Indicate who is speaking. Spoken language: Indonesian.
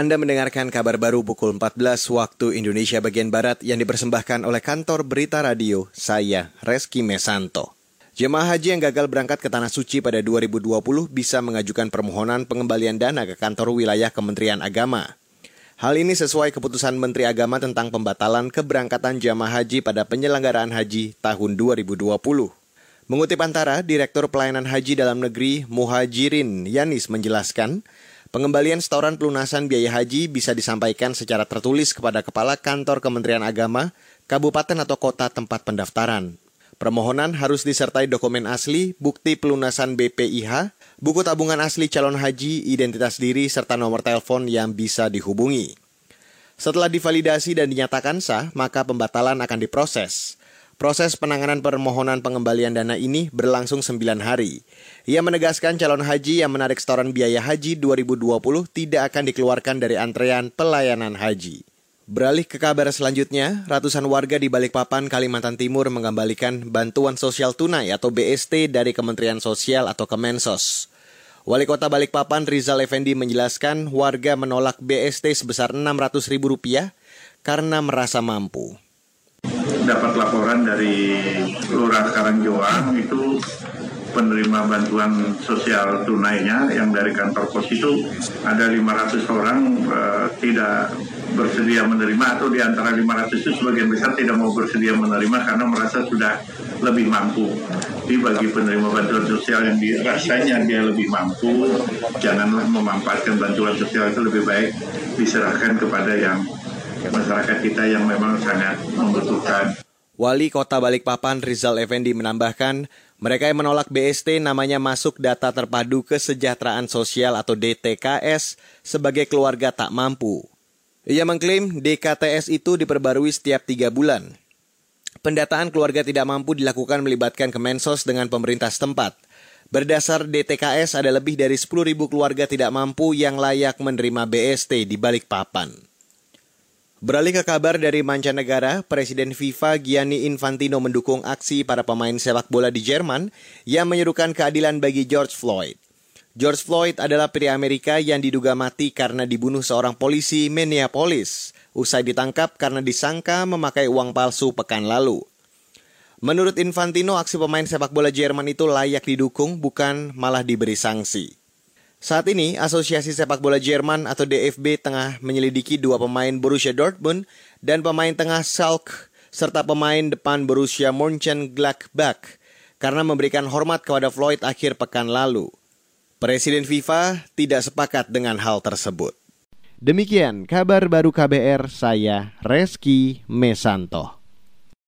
Speaker 1: Anda mendengarkan kabar baru pukul 14 waktu Indonesia bagian Barat yang dipersembahkan oleh kantor Berita Radio, saya Reski Mesanto. Jemaah haji yang gagal berangkat ke Tanah Suci pada 2020 bisa mengajukan permohonan pengembalian dana ke kantor wilayah Kementerian Agama. Hal ini sesuai keputusan Menteri Agama tentang pembatalan keberangkatan jamaah haji pada penyelenggaraan haji tahun 2020. Mengutip antara, Direktur Pelayanan Haji Dalam Negeri Muhajirin Yanis menjelaskan, pengembalian setoran pelunasan biaya haji bisa disampaikan secara tertulis kepada Kepala Kantor Kementerian Agama, Kabupaten atau Kota tempat pendaftaran. Permohonan harus disertai dokumen asli, bukti pelunasan BPIH, buku tabungan asli calon haji, identitas diri, serta nomor telepon yang bisa dihubungi. Setelah divalidasi dan dinyatakan sah, maka pembatalan akan diproses. Proses penanganan permohonan pengembalian dana ini berlangsung 9 hari. Ia menegaskan calon haji yang menarik setoran biaya haji 2020 tidak akan dikeluarkan dari antrean pelayanan haji. Beralih ke kabar selanjutnya, ratusan warga di Balikpapan, Kalimantan Timur mengembalikan bantuan sosial tunai atau BST dari Kementerian Sosial atau Kemensos. Wali Kota Balikpapan Rizal Effendi menjelaskan warga menolak BST sebesar Rp600.000 karena merasa mampu.
Speaker 2: Dapat laporan dari Lurah Karangjoang itu penerima bantuan sosial tunainya yang dari kantor pos itu ada 500 orang uh, tidak bersedia menerima atau di antara 500 itu sebagian besar tidak mau bersedia menerima karena merasa sudah lebih mampu. Jadi bagi penerima bantuan sosial yang dirasanya dia lebih mampu, janganlah memanfaatkan bantuan sosial itu lebih baik diserahkan kepada yang masyarakat kita yang memang sangat membutuhkan.
Speaker 1: Wali Kota Balikpapan Rizal Effendi menambahkan, mereka yang menolak BST namanya masuk data terpadu kesejahteraan sosial atau DTKS sebagai keluarga tak mampu. Ia mengklaim DKTS itu diperbarui setiap tiga bulan. Pendataan keluarga tidak mampu dilakukan melibatkan Kemensos dengan pemerintah setempat. Berdasar DTKS ada lebih dari 10.000 keluarga tidak mampu yang layak menerima BST di Balikpapan. Beralih ke kabar dari mancanegara, Presiden FIFA Gianni Infantino mendukung aksi para pemain sepak bola di Jerman yang menyerukan keadilan bagi George Floyd. George Floyd adalah pria Amerika yang diduga mati karena dibunuh seorang polisi Minneapolis, usai ditangkap karena disangka memakai uang palsu pekan lalu. Menurut Infantino, aksi pemain sepak bola Jerman itu layak didukung, bukan malah diberi sanksi. Saat ini, Asosiasi Sepak Bola Jerman atau DFB tengah menyelidiki dua pemain Borussia Dortmund dan pemain tengah Schalke serta pemain depan Borussia Mönchengladbach karena memberikan hormat kepada Floyd akhir pekan lalu. Presiden FIFA tidak sepakat dengan hal tersebut. Demikian kabar baru KBR saya Reski Mesanto.